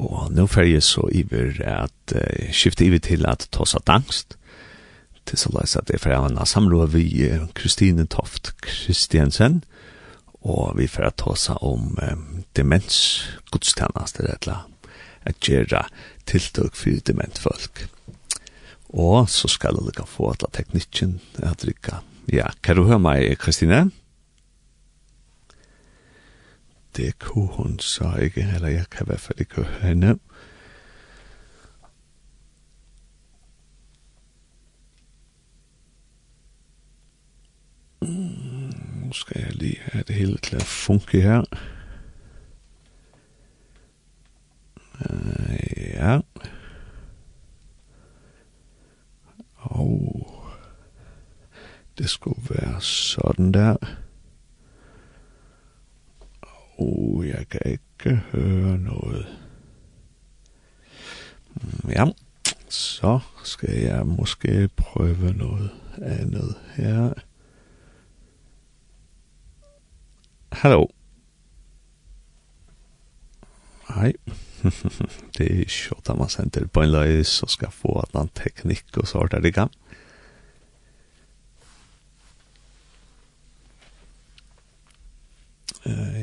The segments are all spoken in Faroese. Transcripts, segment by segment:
Og nå fer jeg så iver at uh, skifte iver til at tossa dangst. Til så løs at jeg fer av en samråd vi Kristine Toft Kristiansen. Og vi fer at seg om um, demens gudstjenester eller at gjøre tiltak for dementfolk. Og så skal jeg lukka få at teknikken at rykka. Ja, kan du høre meg, Kristine? Ja det kunne hun så ikke, eller jeg kan i hvert fald ikke høre hende. Nu skal jeg lige have det hele til at funke her. Uh, ja. Og det skulle være sådan der. Oh, jeg kan ikke høre noget. Ja, så skal jeg måske prøve noget andet her. Hallo. Hej. det er sjovt at man sender på en løg, så skal jeg få eller annet teknikk og så er det gang. Uh,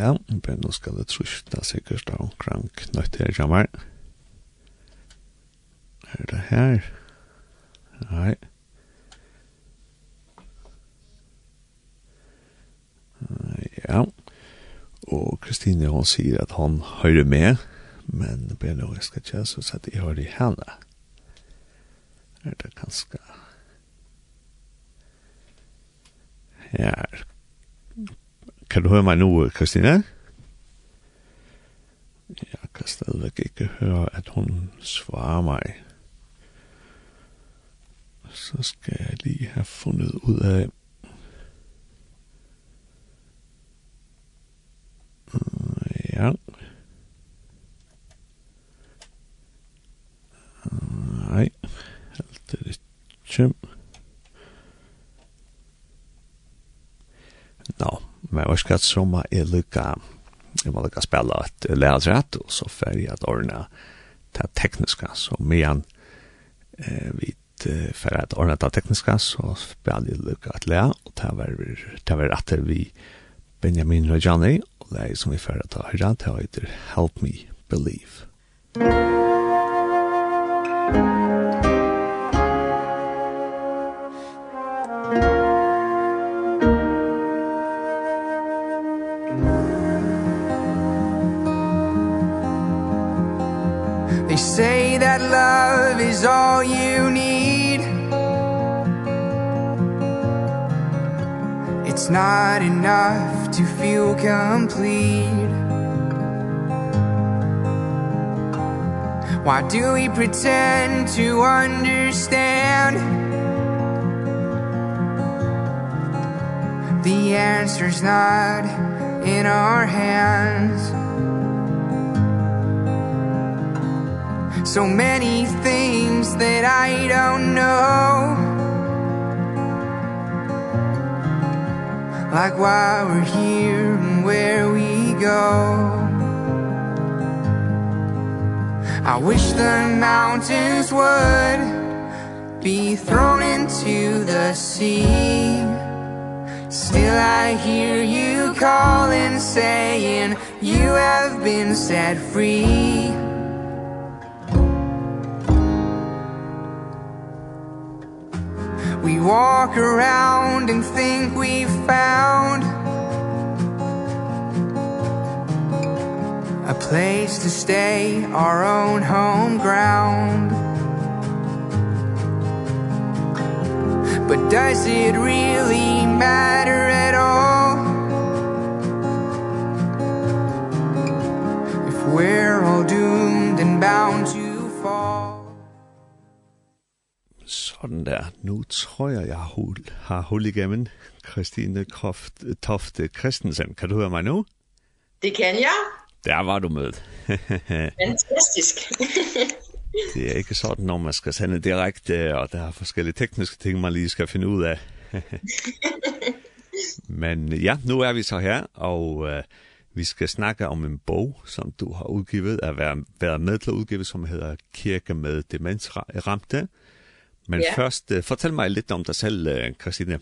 Ja, men nå skal det truskna sikkert av omkring knøtt her, kommer. Er det her? Nei. Ja. Og Kristine, hun sier at hun hører med, men det blir noe jeg skal ikke, så sett jeg hører i henne. Er det ganske... Her Kan du høre meg nå, Kristine? Jeg kan stadigvæk ikke høre, at hun svarer meg. Så skal jeg lige have fundet ud af... Ja. Nej, alt er det kjøm. Nå. Men jeg skal som jeg lykke jeg må lykke spille et läsrätt og så får jeg at ordne det tekniske Så medan eh, vi för at ordne det tekniske så spiller jeg lykke et lærer og det var, det var vi Benjamin Rajani och läger som vi för att höra. Det heter Help Me Believe. Thank you. is all you need. It's not enough to feel complete. Why do we pretend to understand? The answer's not in our hands. So many things that I don't know. Like why we're here and where we go. I wish the mountains would Be thrown into the sea. Still I hear you calling, saying You have been set free. We walk around and think we've found A place to stay, our own home ground. But does it really matter at all If we're all doomed and bound to Sådan der. Nu tror jeg, jeg har, har hul igennem Christine Kroft, Tofte Christensen. Kan du høre mig nu? Det kan jeg. Der var du med. Fantastisk. det er ikke sådan, når man skal sende direkte, og der er forskellige tekniske ting, man lige skal finde ud af. Men ja, nu er vi så her, og øh, vi skal snakke om en bog, som du har udgivet, at være, været med til at udgive, som hedder Kirke med demensramte. Øh, Men ja. først, uh, fortæl mig lidt om dig selv, uh, Christine.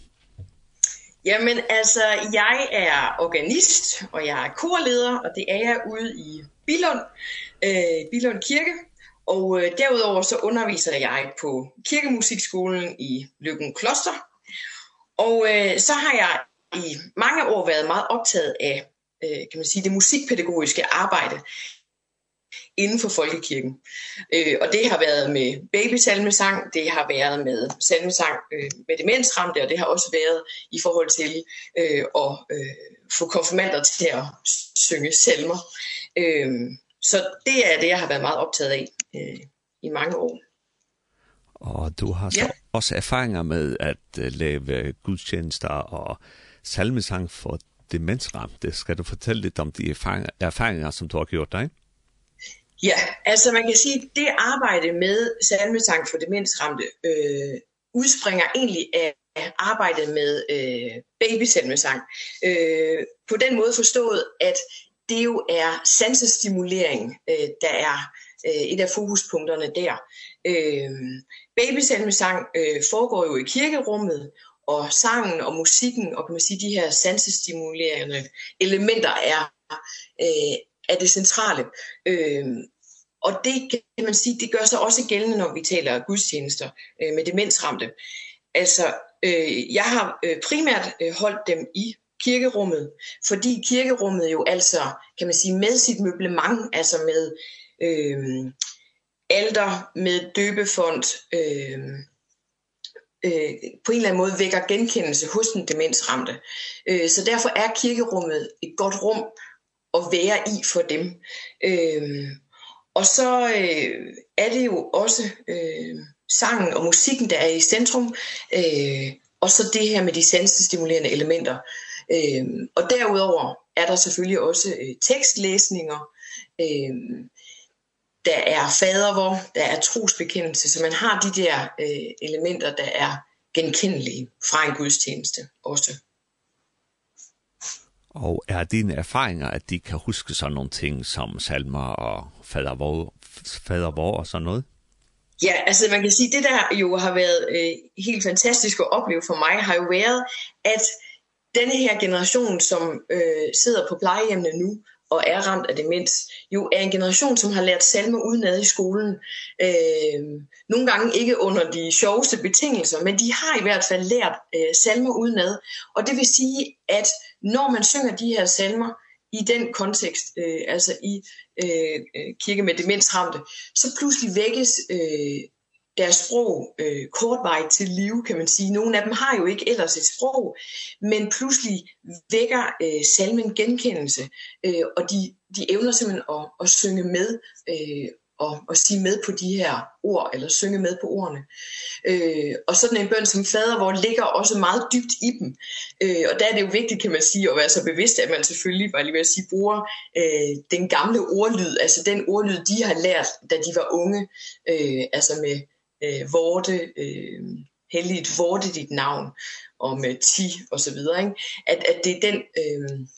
Jamen altså, jeg er organist, og jeg er korleder, og det er jeg ude i Bilund, øh, Bilund Kirke. Og øh, derudover så underviser jeg på Kirkemusikskolen i Lykken Kloster. Og øh, så har jeg i mange år været meget optaget af øh, kan man sige, det musikpædagogiske arbejde inden for folkekirken. Øh, og det har været med babysalmesang, det har været med salmesang øh, med demensramte, og det har også været i forhold til øh, at øh, få konfirmander til at synge salmer. Øh, så det er det, jeg har været meget optaget af øh, i mange år. Og du har så ja. også erfaringer med at lave gudstjenester og salmesang for demensramte. Skal du fortælle lidt om de erfaringer, erfaringer som du har gjort dig? Ja, altså man kan sige, at det arbejde med salmesang for demensramte øh, udspringer egentlig af arbejdet med øh, babysalmesang. Øh, på den måde forstået, at det jo er sansestimulering, øh, der er øh, et af fokuspunkterne der. Øh, babysalmesang øh, foregår jo i kirkerummet, og sangen og musikken og kan man sige de her sansestimulerende elementer er øh, er det centrale. Ehm og det kan man sige det gør sig også gældende når vi taler gudstjenester øh, med demensramte. Altså øh, jeg har øh, primært øh, holdt dem i kirkerummet, fordi kirkerummet jo altså kan man sige med sit møblement, altså med ehm alter med døbefont ehm øh, på en eller anden måde vækker genkendelse hos den demensramte. Øh, så derfor er kirkerummet et godt rum at være i for dem. Ehm og så øh, er det jo også øh, sangen og musikken, der er i centrum, øh, og så det her med de sansestimulerende elementer. Ehm og derudover er der selvfølgelig også øh, tekstlæsninger, Ehm der er fadervor, der er trosbekendelse, så man har de der øh, elementer, der er genkendelige fra en gudstjeneste også og er dine erfaringer, at de kan huske sådan nogle ting som salmer og fader vor, fader vor og sådan noget? Ja, altså man kan sige, det der jo har været øh, helt fantastisk at opleve for mig, har jo været, at denne her generation, som øh, sidder på plejehjemmene nu, og er ramt af demens, jo er en generation, som har lært salme udenad i skolen. Øh, nogle gange ikke under de sjoveste betingelser, men de har i hvert fald lært øh, salme udenad. Og det vil sige, at når man synger de her salmer i den kontekst, øh, altså i øh, kirke med demensramte, så pludselig vækkes øh, deres sprog øh, kortvej til live, kan man sige. Nogle af dem har jo ikke ellers et sprog, men pludselig vækker øh, salmen genkendelse, øh, og de, de evner simpelthen at, at synge med øh, og, og sige med på de her ord, eller synge med på ordene. Øh, og sådan en bøn som fader, hvor ligger også meget dybt i dem. Øh, og der er det jo vigtigt, kan man sige, at være så bevidst, at man selvfølgelig, bare lige ved at sige, bruger øh, den gamle ordlyd, altså den ordlyd, de har lært, da de var unge, øh, altså med eh vorte, eh helligt vorte dit navn, og med ti og så videre, ikke? At, at det er den ehm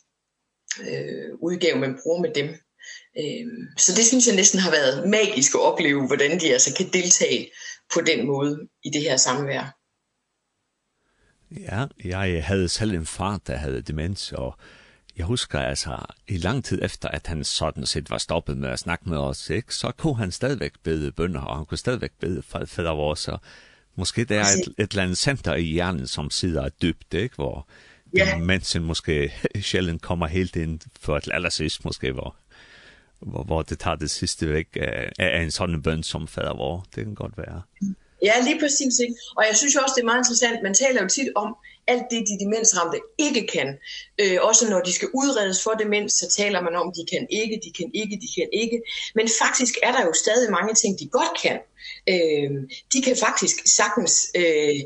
øh, udgave, man bruger med dem. Ehm så det synes jeg næsten har været magisk at opleve, hvordan de altså kan deltage på den måde i det her samvær. Ja, jeg havde selv en far, der havde demens, og jeg husker altså, i lang tid efter, at han sådan set var stoppet med at snakke med os, ikke? så kunne han stadigvæk bede bønder, og han kunne stadigvæk bede fædre vores, og måske der er et, et eller andet center i hjernen, som sidder dybt, ikke? hvor ja. mensen måske sjældent kommer helt ind for et allersidst, måske, hvor, hvor, hvor det tager det sidste væk af, af en sådan bøn som fædre vores. Det kan godt være. Mm. Ja, lige præcis. Ikke? Og jeg synes jo også, det er meget interessant. Man taler jo tit om alt det, de demensramte ikke kan. Øh, også når de skal udredes for demens, så taler man om, de kan ikke, de kan ikke, de kan ikke. Men faktisk er der jo stadig mange ting, de godt kan. Øh, de kan faktisk sagtens... Øh,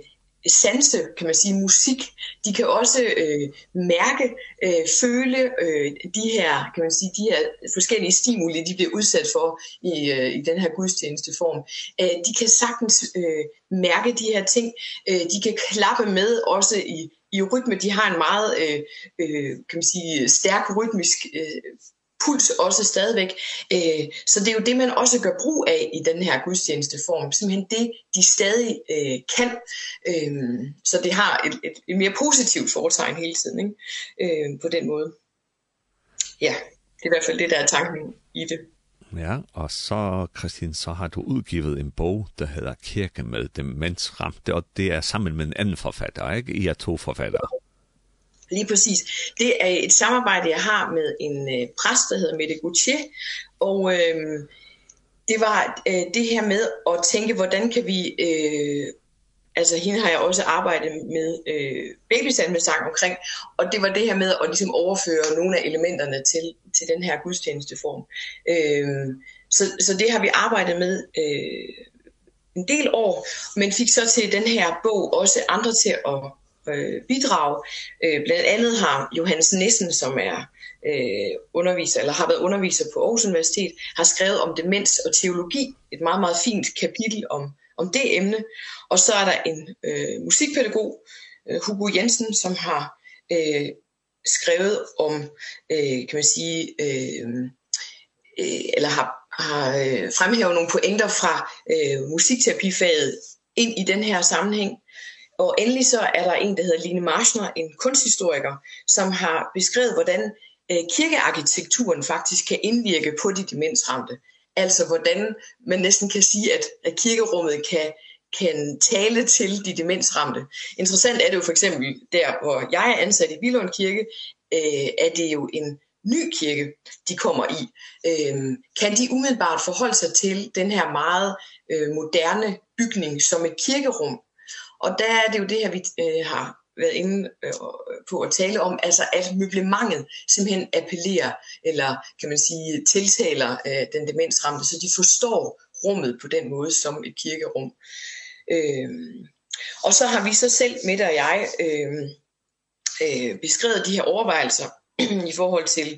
sanse, kan man sige, musik. De kan også øh, mærke, øh, føle øh, de her, kan man sige, de her forskellige stimuli, de bliver udsat for i, øh, i den her gudstjenesteform. Øh, de kan sagtens øh, mærke de her ting. Øh, de kan klappe med også i i rytme. De har en meget øh, øh, kan man sige, stærk rytmisk øh, puls også stadigvæk. Øh, så det er jo det, man også gør brug af i den her gudstjenesteform. Simpelthen det, de stadig øh, kan. Øh, så det har et, et, et mere positivt foretegn hele tiden ikke? Øh, på den måde. Ja, det er i hvert fald det, der er tanken i det. Ja, og så, Kristin, så har du udgivet en bog, der hedder Kirke med demensramte, og det er sammen med en anden forfatter, ikke? I er to forfattere. Lige præcis. Det er et samarbejde, jeg har med en øh, præst, der hedder Mette Gauthier. Og øh, det var øh, det her med at tænke, hvordan kan vi... Øh, altså hende har jeg også arbejdet med øh, sang omkring, og det var det her med at ligesom overføre nogle af elementerne til, til den her gudstjenesteform. Øh, så, så det har vi arbejdet med øh, en del år, men fik så til den her bog også andre til at øh, bidrag. Øh, blandt andet har Johannes Nissen, som er øh, underviser, eller har været underviser på Aarhus Universitet, har skrevet om demens og teologi, et meget, meget fint kapitel om, om det emne. Og så er der en øh, musikpædagog, øh, Hugo Jensen, som har øh, skrevet om, øh, kan man sige, øh, øh, eller har, har fremhævet nogle pointer fra øh, musikterapifaget ind i den her sammenhæng. Og endelig så er der en, der hedder Line Marsner, en kunsthistoriker, som har beskrevet, hvordan kirkearkitekturen faktisk kan indvirke på de demensramte. Altså hvordan man næsten kan sige, at kirkerummet kan, kan tale til de demensramte. Interessant er det jo for eksempel der, hvor jeg er ansat i Billund Kirke, øh, er det jo en ny kirke, de kommer i. Øhm, kan de umiddelbart forholde sig til den her meget øh, moderne bygning som et kirkerum Og der er det jo det her, vi øh, har været inde på at tale om, altså at møblementet simpelthen appellerer, eller kan man sige, tiltaler øh, den demensramte, så de forstår rummet på den måde som et kirkerum. Øh, og så har vi så selv, med og jeg, øh, øh, beskrevet de her overvejelser i forhold til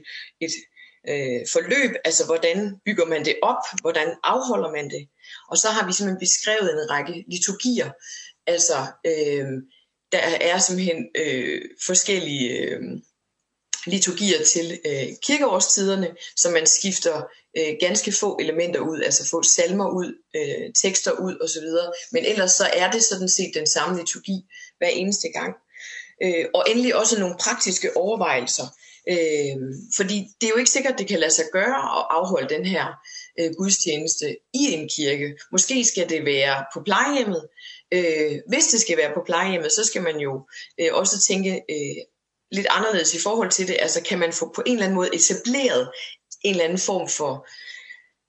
et øh, forløb, altså hvordan bygger man det op, hvordan afholder man det. Og så har vi simpelthen beskrevet en række liturgier, Altså, øh, der er simpelthen øh, forskellige øh, liturgier til øh, kirkeårstiderne, som man skifter øh, ganske få elementer ud, altså få salmer ud, øh, tekster ud og så videre. Men ellers så er det sådan set den samme liturgi hver eneste gang. Øh, og endelig også nogle praktiske overvejelser. Øh, fordi det er jo ikke sikkert, det kan lade sig gøre at afholde den her øh, gudstjeneste i en kirke. Måske skal det være på plejehjemmet, øh, hvis det skal være på plejehjemmet, så skal man jo øh, også tænke øh, lidt anderledes i forhold til det. Altså kan man få på en eller anden måde etableret en eller anden form for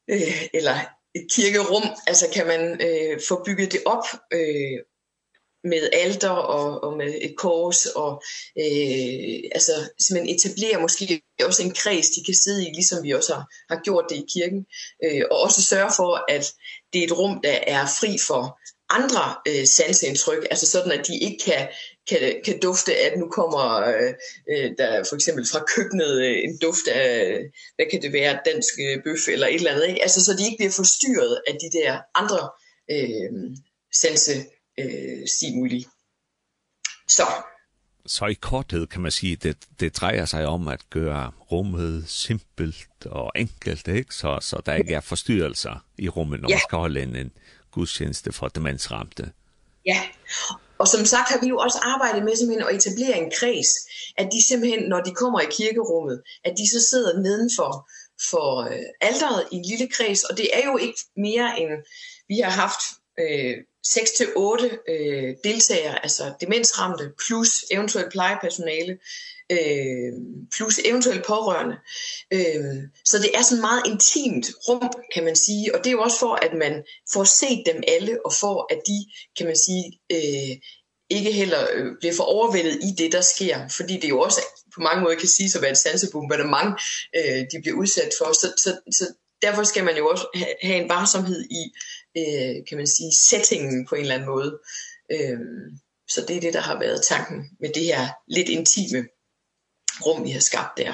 øh, eller et kirkerum, altså kan man øh, få bygget det op øh, med alter og og med et kors og øh, altså man etablerer måske også en kreds de kan sidde i ligesom vi også har, har gjort det i kirken øh, og også sørge for at det er et rum der er fri for andre øh, sanseindtryk, altså sådan at de ikke kan kan kan dufte at nu kommer øh, der for eksempel fra køkkenet øh, en duft af hvad kan det være dansk øh, bøf eller et eller andet, ikke? Altså så de ikke bliver forstyrret af de der andre øh, sanse øh, stimuli. Så så i korthed kan man sige, det, det drejer sig om at gøre rummet simpelt og enkelt, ikke? Så, så der ikke er forstyrrelser i rummet, når ja. man skal holde en, en, gudstjeneste for demensramte. Ja, og som sagt har vi jo også arbejdet med simpelthen at etablere en kreds, at de simpelthen, når de kommer i kirkerummet, at de så sidder nedenfor for øh, alderet i en lille kreds, og det er jo ikke mere end, vi har haft øh, 6 til 8 øh, deltagere, altså demensramte plus eventuelt plejepersonale øh, plus eventuelt pårørende. Øh, så det er sådan meget intimt rum, kan man sige, og det er jo også for, at man får set dem alle, og for at de, kan man sige, øh, ikke heller øh, bliver for overvældet i det, der sker, fordi det jo også på mange måder kan sige, at være et sansebombardement, øh, de bliver udsat for. Så, så, så derfor skal man jo også have en varsomhed i, øh, kan man sige, settingen på en eller anden måde. Øh, så det er det, der har været tanken med det her lidt intime rum vi har skabt der.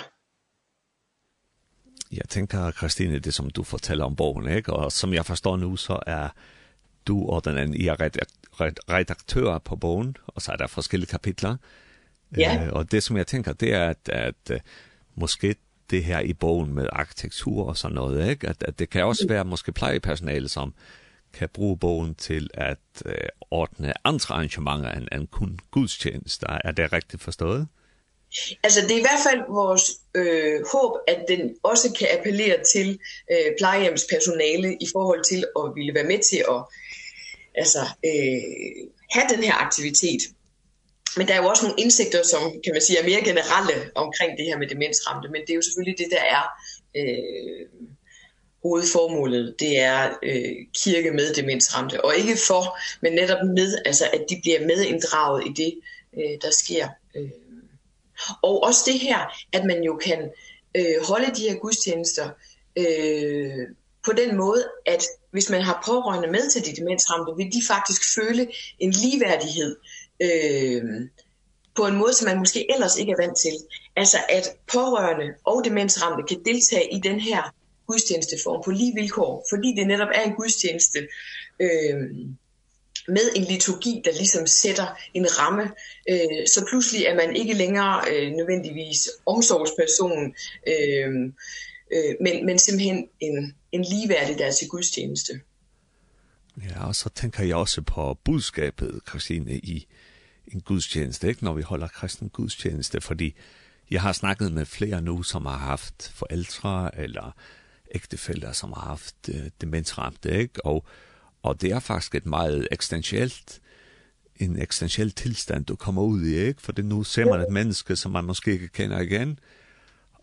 Jeg tænker, Christine, det som du fortæller om bogen, ikke? og som jeg forstår nu, så er du og den anden, I er redaktør på bogen, og så er der forskellige kapitler. Ja. Øh, og det, som jeg tænker, det er, at, at måske det her i bogen med arkitektur og sådan noget, ikke? At, at det kan også være måske plejepersonale, som kan bruge bogen til at øh, ordne andre arrangementer end, end kun gudstjenester. Er det rigtigt forstået? Ja, Altså det er i hvert fald vores øh, håb, at den også kan appellere til øh, plejehjemspersonale i forhold til at ville være med til at altså, øh, have den her aktivitet. Men der er jo også nogle indsigter, som kan man sige er mere generelle omkring det her med demensramte, men det er jo selvfølgelig det, der er øh, hovedformålet, det er øh, kirke med demensramte, og ikke for, men netop med, altså at de bliver medinddraget i det, øh, der sker øh, Og også det her, at man jo kan øh, holde de her gudstjenester øh, på den måde, at hvis man har pårørende med til de demensramte, vil de faktisk føle en ligeværdighed øh, på en måde, som man måske ellers ikke er vant til. Altså at pårørende og demensramte kan deltage i den her gudstjenesteform på lige vilkår, fordi det netop er en gudstjeneste, øh, med en liturgi, der ligesom sætter en ramme, øh, så pludselig er man ikke længere øh, nødvendigvis ehm øh, øh, men, men simpelthen en, en ligeværdig der til gudstjeneste. Ja, og så tænker jeg også på budskabet, Christine, i en gudstjeneste, ikke? når vi holder kristen gudstjeneste, fordi jeg har snakket med flere nu, som har haft forældre eller ægtefælder, som har haft øh, demensramte, ikke? og Og det er faktisk et meget eksistentielt, en eksistentiel tilstand, du kommer ud i, ikke? For det nu ser man et menneske, som man måske ikke kender igen,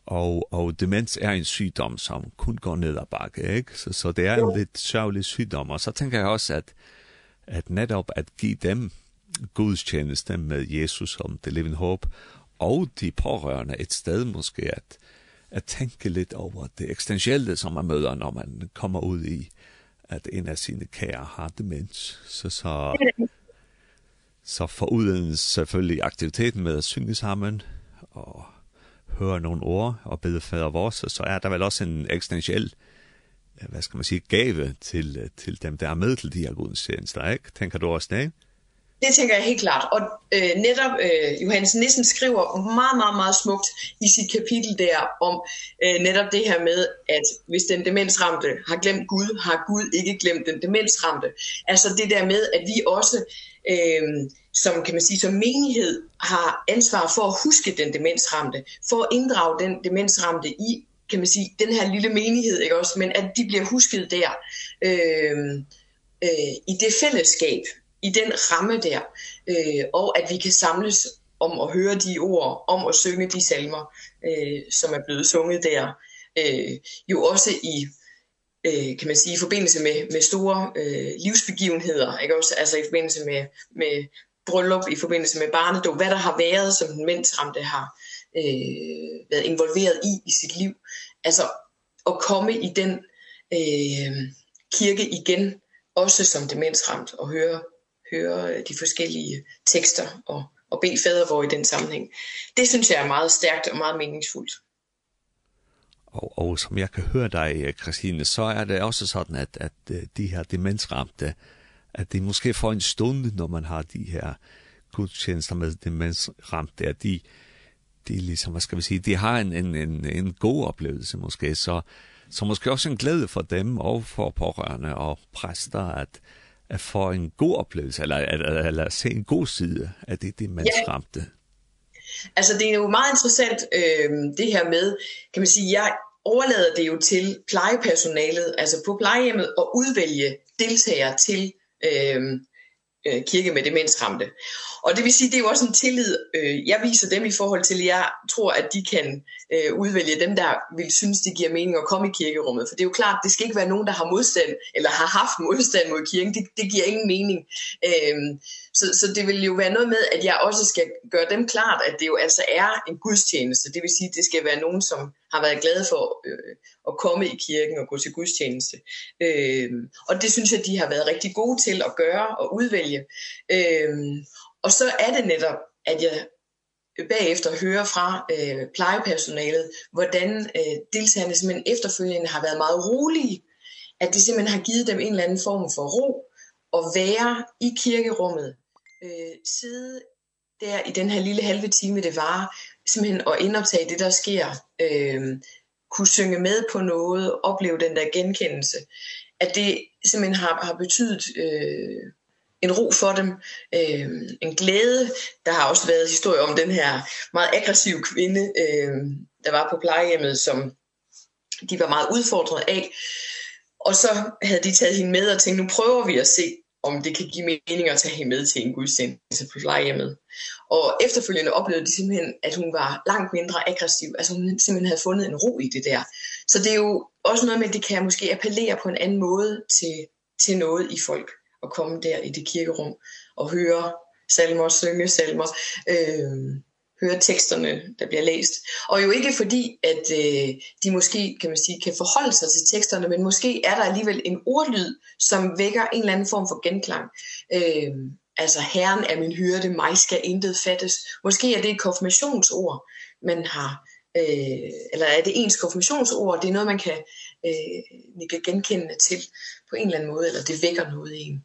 og, og demens er en sygdom, som kun går ned ad bakke, ikke? Så, så det er en lidt sørgelig sygdom, og så tænker jeg også, at, at netop at give dem gudstjeneste med Jesus som det living hope, og de pårørende et sted måske at, at tænke lidt over det eksistentielle, som man møder, når man kommer ud i, at en af sine kære har demens, så, så, så foruden selvfølgelig aktiviteten med at synge sammen og høre nogle ord og bede fader vores, så er der vel også en eksistentiel, hvad skal man sige, gave til, til dem, der er med til de her gudstjenester, ikke? Tænker du også det? Det tænker jeg helt klart. Og øh, netop øh, Johannes Nissen skriver meget, meget, meget smukt i sit kapitel der om øh, netop det her med, at hvis den demensramte har glemt Gud, har Gud ikke glemt den demensramte. Altså det der med, at vi også øh, som kan man sige som menighed har ansvar for at huske den demensramte, for at inddrage den demensramte i kan man sige den her lille menighed, ikke også, men at de bliver husket der. Ehm øh, øh, i det fællesskab i den ramme der, øh, og at vi kan samles om at høre de ord, om at synge de salmer, øh, som er blevet sunget der. Øh, jo også i øh, kan man sige i forbindelse med med store øh, livsbegivenheder, ikke også altså i forbindelse med med bryllup i forbindelse med barnedåb, hvad der har været som den mændsramte har øh, været involveret i i sit liv. Altså at komme i den øh, kirke igen også som demensramt og høre høre de forskellige tekster og, og bede fadervor i den sammenhæng. Det synes jeg er meget stærkt og meget meningsfuldt. Og, og som jeg kan høre dig, Christine, så er det også sådan, at, at de her demensramte, at de måske får en stund, når man har de her gudstjenester med demensramte, at de, de ligesom, hvad skal vi sige, de har en, en, en, en god oplevelse måske, så, så måske også en glæde for dem og for pårørende og præster, at, at få en god oplevelse, eller, eller, eller se en god side af det, det man ja. skræmte? Altså, det er jo meget interessant, øh, det her med, kan man sige, jeg overlader det jo til plejepersonalet, altså på plejehjemmet, at udvælge deltagere til øh, øh, kirke med demensramte. Og det vil sige, det er jo også en tillid, øh, jeg viser dem i forhold til, at jeg tror, at de kan øh, udvælge dem, der vil synes, det giver mening at komme i kirkerummet. For det er jo klart, det skal ikke være nogen, der har modstand, eller har haft modstand mod kirken. Det, det giver ingen mening. Øh, så, så det vil jo være noget med, at jeg også skal gøre dem klart, at det jo altså er en gudstjeneste. Det vil sige, det skal være nogen, som har været glade for øh, at komme i kirken og gå til gudstjeneste. Øh, og det synes jeg, de har været rigtig gode til at gøre og udvælge. Øh, og så er det netop, at jeg bagefter høre fra øh, plejepersonalet, hvordan øh, deltagerne simpelthen efterfølgende har været meget rolige, at det simpelthen har givet dem en eller anden form for ro at være i kirkerummet, øh, sidde der i den her lille halve time, det var, simpelthen at indoptage det, der sker, øh, kunne synge med på noget, opleve den der genkendelse, at det simpelthen har, har betydet øh, en ro for dem, øh, en glæde. Der har også været historie om den her meget aggressive kvinde, øh, der var på plejehjemmet, som de var meget udfordret af. Og så havde de taget hende med og tænkt, nu prøver vi at se, om det kan give mening at tage hende med til en gudstjeneste på plejehjemmet. Og efterfølgende oplevede de simpelthen, at hun var langt mindre aggressiv. Altså hun simpelthen havde fundet en ro i det der. Så det er jo også noget med, at det kan måske appellere på en anden måde til, til noget i folk at komme der i det kirkerum og høre salmer, synge salmer, øh, høre teksterne, der bliver læst. Og jo ikke fordi, at øh, de måske kan, man sige, kan forholde sig til teksterne, men måske er der alligevel en ordlyd, som vækker en eller anden form for genklang. Øh, altså, Herren er min hyrde, mig skal intet fattes. Måske er det et konfirmationsord, man har øh, eller er det ens konfirmationsord, det er noget, man kan, øh, man kan genkende til på en eller anden måde, eller det vækker noget i en.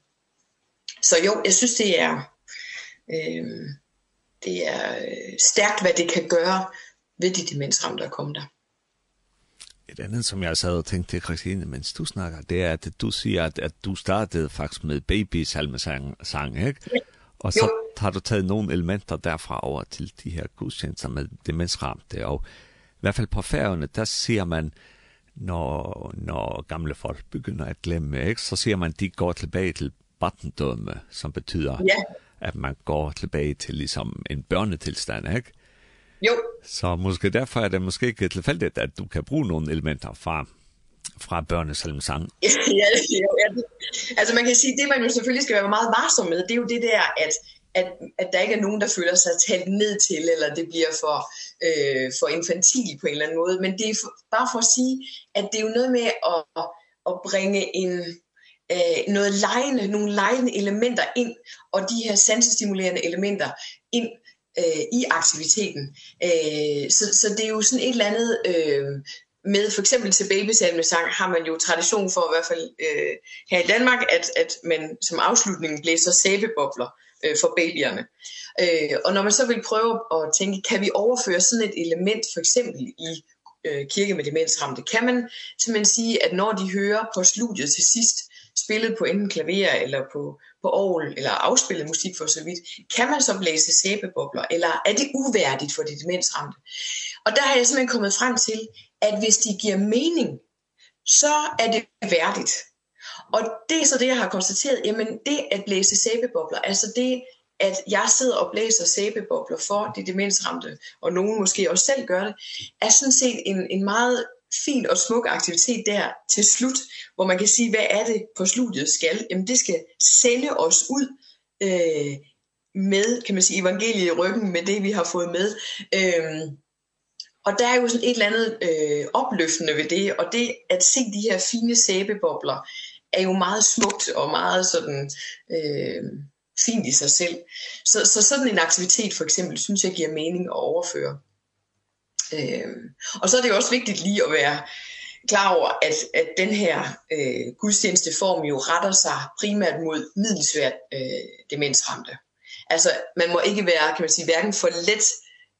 Så jo, jeg synes det er øh, det er stærkt hvad det kan gøre ved de demensramte der kommer der. Et andet, som jeg sad og tænkte til Christine, mens du snakker, det er, at du siger, at, at du startede faktisk med babysalmesang, sang, ikke? Ja. Og så jo. har du taget nogle elementer derfra over til de her gudstjenester med demensramte. Og i hvert fald på færgerne, der ser man, når, når gamle folk begynder at glemme, ikke? så ser man, at de går tilbage til barndømme, som betyder, ja. at man går tilbage til ligesom en børnetilstand, ikke? Jo. Så måske derfor er det måske ikke tilfældigt, at du kan bruge nogle elementer fra fra børnesalmsang. ja, jo, ja. Altså man kan sige, det man jo selvfølgelig skal være meget varsom med, det er jo det der, at at at der ikke er nogen der føler sig talt ned til eller det bliver for øh for infantil på en eller anden måde, men det er for, bare for at sige at det er jo noget med at at bringe en øh, noget lejende, nogle lejende elementer ind, og de her sansestimulerende elementer ind øh, i aktiviteten. Øh, så, så det er jo sådan et eller andet... Øh, med for eksempel til babysalmesang har man jo tradition for i hvert fald øh, her i Danmark at at man som afslutning blæser sæbebobler øh, for babyerne. Øh, og når man så vil prøve at tænke kan vi overføre sådan et element for eksempel i øh, kirke med demensramte kan man simpelthen sige at når de hører på studiet til sidst spillet på enten klaver eller på på orgel eller afspillet musik for så vidt, kan man så blæse sæbebobler eller er det uværdigt for de demensramte? Og der har jeg simpelthen kommet frem til at hvis de giver mening, så er det værdigt. Og det er så det jeg har konstateret, jamen det at blæse sæbebobler, altså det at jeg sidder og blæser sæbebobler for de demensramte, og nogen måske også selv gør det, er sådan set en, en meget fin og smuk aktivitet der til slut, hvor man kan sige, hvad er det på studiet skal? Jamen det skal sende os ud øh, med, kan man sige, evangeliet i ryggen, med det vi har fået med. Øh, og der er jo sådan et eller andet øh, opløftende ved det, og det at se de her fine sæbebobler, er jo meget smukt og meget sådan... Øh, fint i sig selv. Så, så sådan en aktivitet for eksempel, synes jeg giver mening at overføre. Øhm, og så er det jo også vigtigt lige at være klar over, at, at den her øh, gudstjenesteform jo retter sig primært mod middelsvært øh, demensramte. Altså, man må ikke være, kan man sige, hverken for let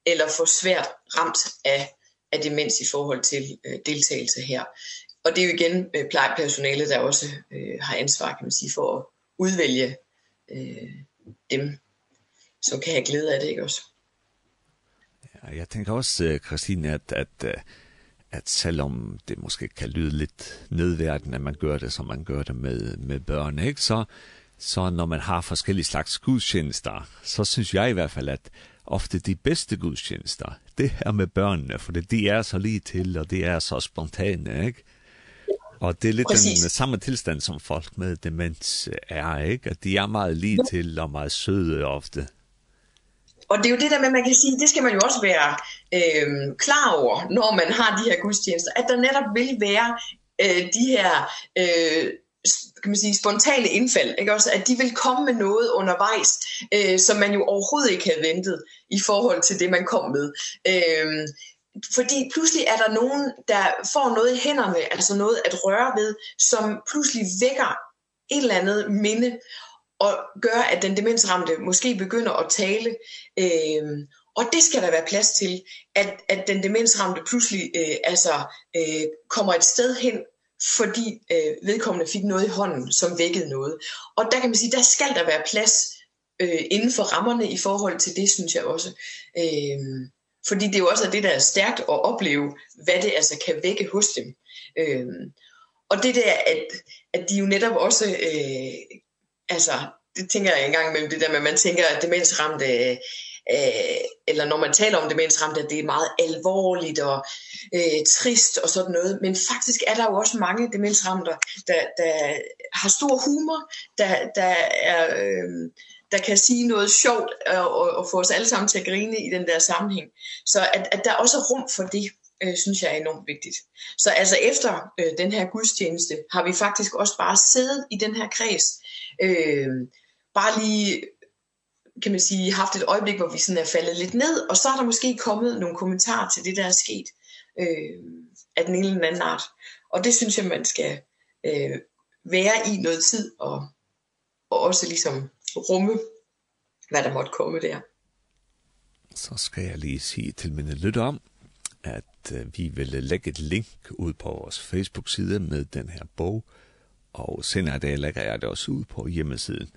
eller for svært ramt af, af demens i forhold til øh, deltagelse her. Og det er jo igen øh, plejepersonalet, der også øh, har ansvar, kan man sige, for at udvælge øh, dem, som kan have glæde af det, ikke også? jeg tænker också, Christine, at, at, at selvom det måske kan lyde lidt nedværdende, at man gør det, som man gør det med, med børn, ikke? Så, så når man har forskellige slags gudstjenester, så synes jeg i hvert fald, at ofte de bedste gudstjenester, det er med børnene, for det, de er så lige til, og det er så spontane, ikke? Og det er lidt Præcis. den samme tilstand, som folk med demens er, ikke? At de er meget lige til og meget søde ofte og det er jo det der med, man kan sige, det skal man jo også være øh, klar over, når man har de her gudstjenester, at der netop vil være øh, de her øh, kan man sige, spontane indfald, ikke også? At de vil komme med noget undervejs, øh, som man jo overhovedet ikke havde ventet i forhold til det, man kom med. Øh, fordi pludselig er der nogen, der får noget i hænderne, altså noget at røre ved, som pludselig vækker et eller andet minde og gør, at den demensramte måske begynder at tale. Øh, og det skal der være plads til, at, at den demensramte pludselig øh, altså, øh, kommer et sted hen, fordi øh, vedkommende fik noget i hånden, som vækkede noget. Og der kan man sige, der skal der være plads øh, inden for rammerne i forhold til det, synes jeg også. Øh, fordi det er jo også det, der er stærkt at opleve, hvad det altså kan vække hos dem. Øh, og det der, at, at de jo netop også øh, altså, det tænker jeg engang med det der med, man tænker, at demensramte, øh, eller når man taler om demensramte, at det er meget alvorligt og øh, trist og sådan noget. Men faktisk er der jo også mange demensramte der, der har stor humor, der, der er... Øh, der kan sige noget sjovt og, og, og få os alle sammen til at grine i den der sammenhæng. Så at, at der er også rum for det øh, synes jeg er enormt vigtigt. Så altså efter øh, den her gudstjeneste har vi faktisk også bare siddet i den her kreds. Øh, bare lige kan man sige, haft et øjeblik, hvor vi sådan er faldet lidt ned, og så er der måske kommet nogle kommentarer til det, der er sket øh, af den ene eller anden art. Og det synes jeg, man skal øh, være i noget tid, og, og også liksom rumme, hvad der måtte komme der. Så skal jeg lige sige til mine lyttere, at vi vil lægge et link ud på vores Facebook-side med den her bog, og senere dag lægger jeg det også ud på hjemmesiden,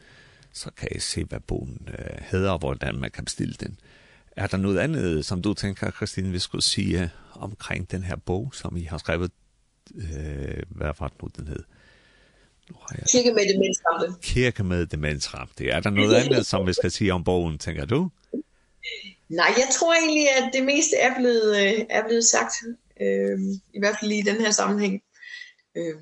så kan I se, hvad bogen uh, hedder, og hvordan man kan bestille den. Er der noget andet, som du tænker, Christine, vi skulle sige omkring den her bog, som I har skrevet, øh, hvad var det nu, den hed? Nu har jeg... Kirke med demensramte. Kirke med demensramte. Er der noget andet, som vi skal sige om bogen, tænker du? Nej, jeg tror egentlig, at det meste er blevet, øh, er blevet sagt. Øh, I hvert fald lige i den her sammenhæng. Øh,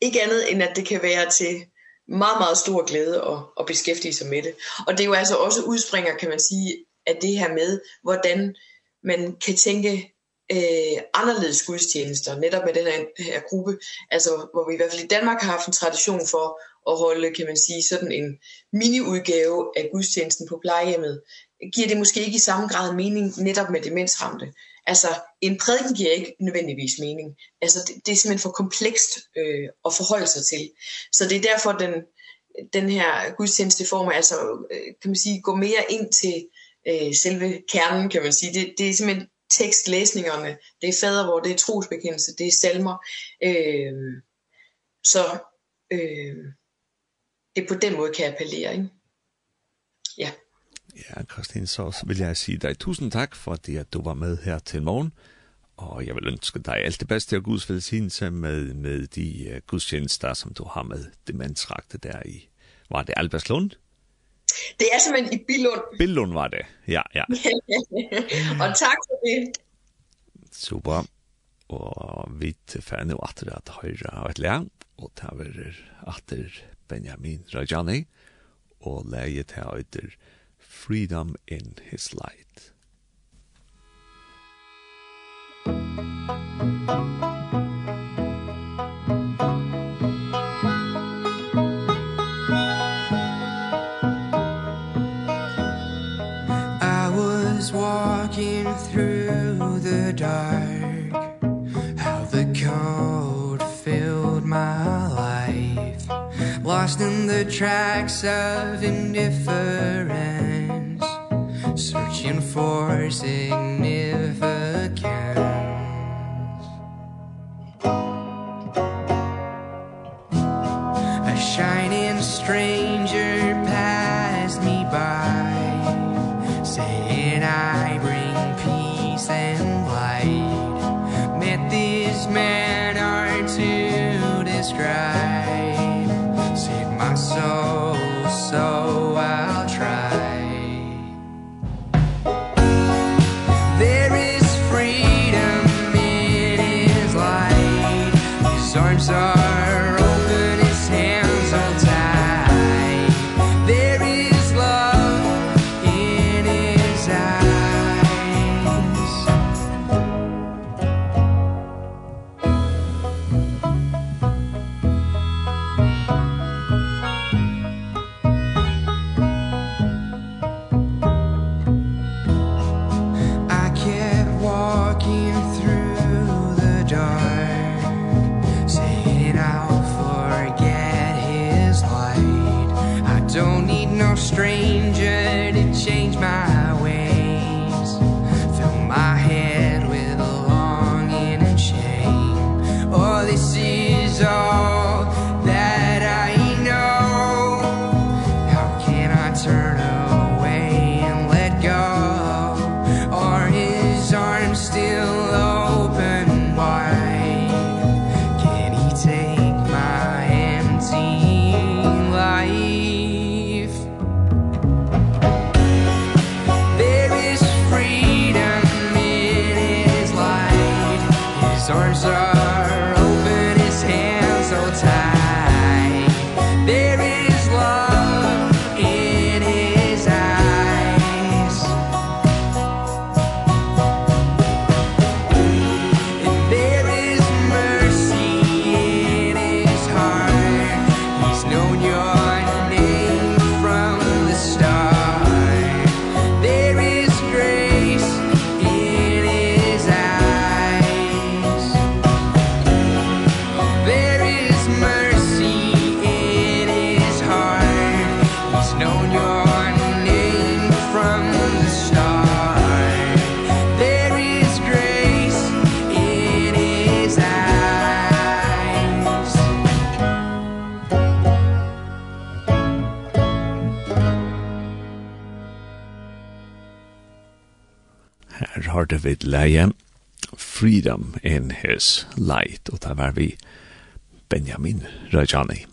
ikke andet end, at det kan være til meget, meget stor glæde at, at beskæftige sig med det. Og det er jo altså også udspringer, kan man sige, af det her med, hvordan man kan tænke eh anderledes gudstjenester netop med den her, her gruppe altså hvor vi i hvert fald i Danmark har haft en tradition for at holde kan man sige sådan en mini udgave af gudstjenesten på plejehjemmet giver det måske ikke i samme grad mening netop med demensramte. Altså en prædiken giver ikke nødvendigvis mening. Altså det, det er simpelthen for komplekst øh, at forholde sig til. Så det er derfor den den her gudstjeneste form altså øh, kan man sige gå mere ind til øh, selve kernen kan man sige. Det det er simpelthen tekstlæsningerne, det er fader hvor det er trosbekendelse, det er salmer. Øh, så øh, det er på den måde kan jeg appellere, ikke? Ja, Kristin, så vil jeg sige dig tusind tak, fordi at du var med her til morgen. Og jeg vil ønske dig alt det bedste og Guds velsignelse med, med de uh, gudstjenester, som du har med demensragte der i. Var det Albertslund? Det er simpelthen i Billund. Billund var det, ja, ja. og tak for det. Super. Og vi tilfærer nu at det er høyre og et lær, og der er at Benjamin Rajani, og leget her etter freedom in his light. I was walking through the dark. How the cold filled my life. Lost in the tracks of indifference searching for significance vid leie Freedom in His Light, og det var vi Benjamin Rajani.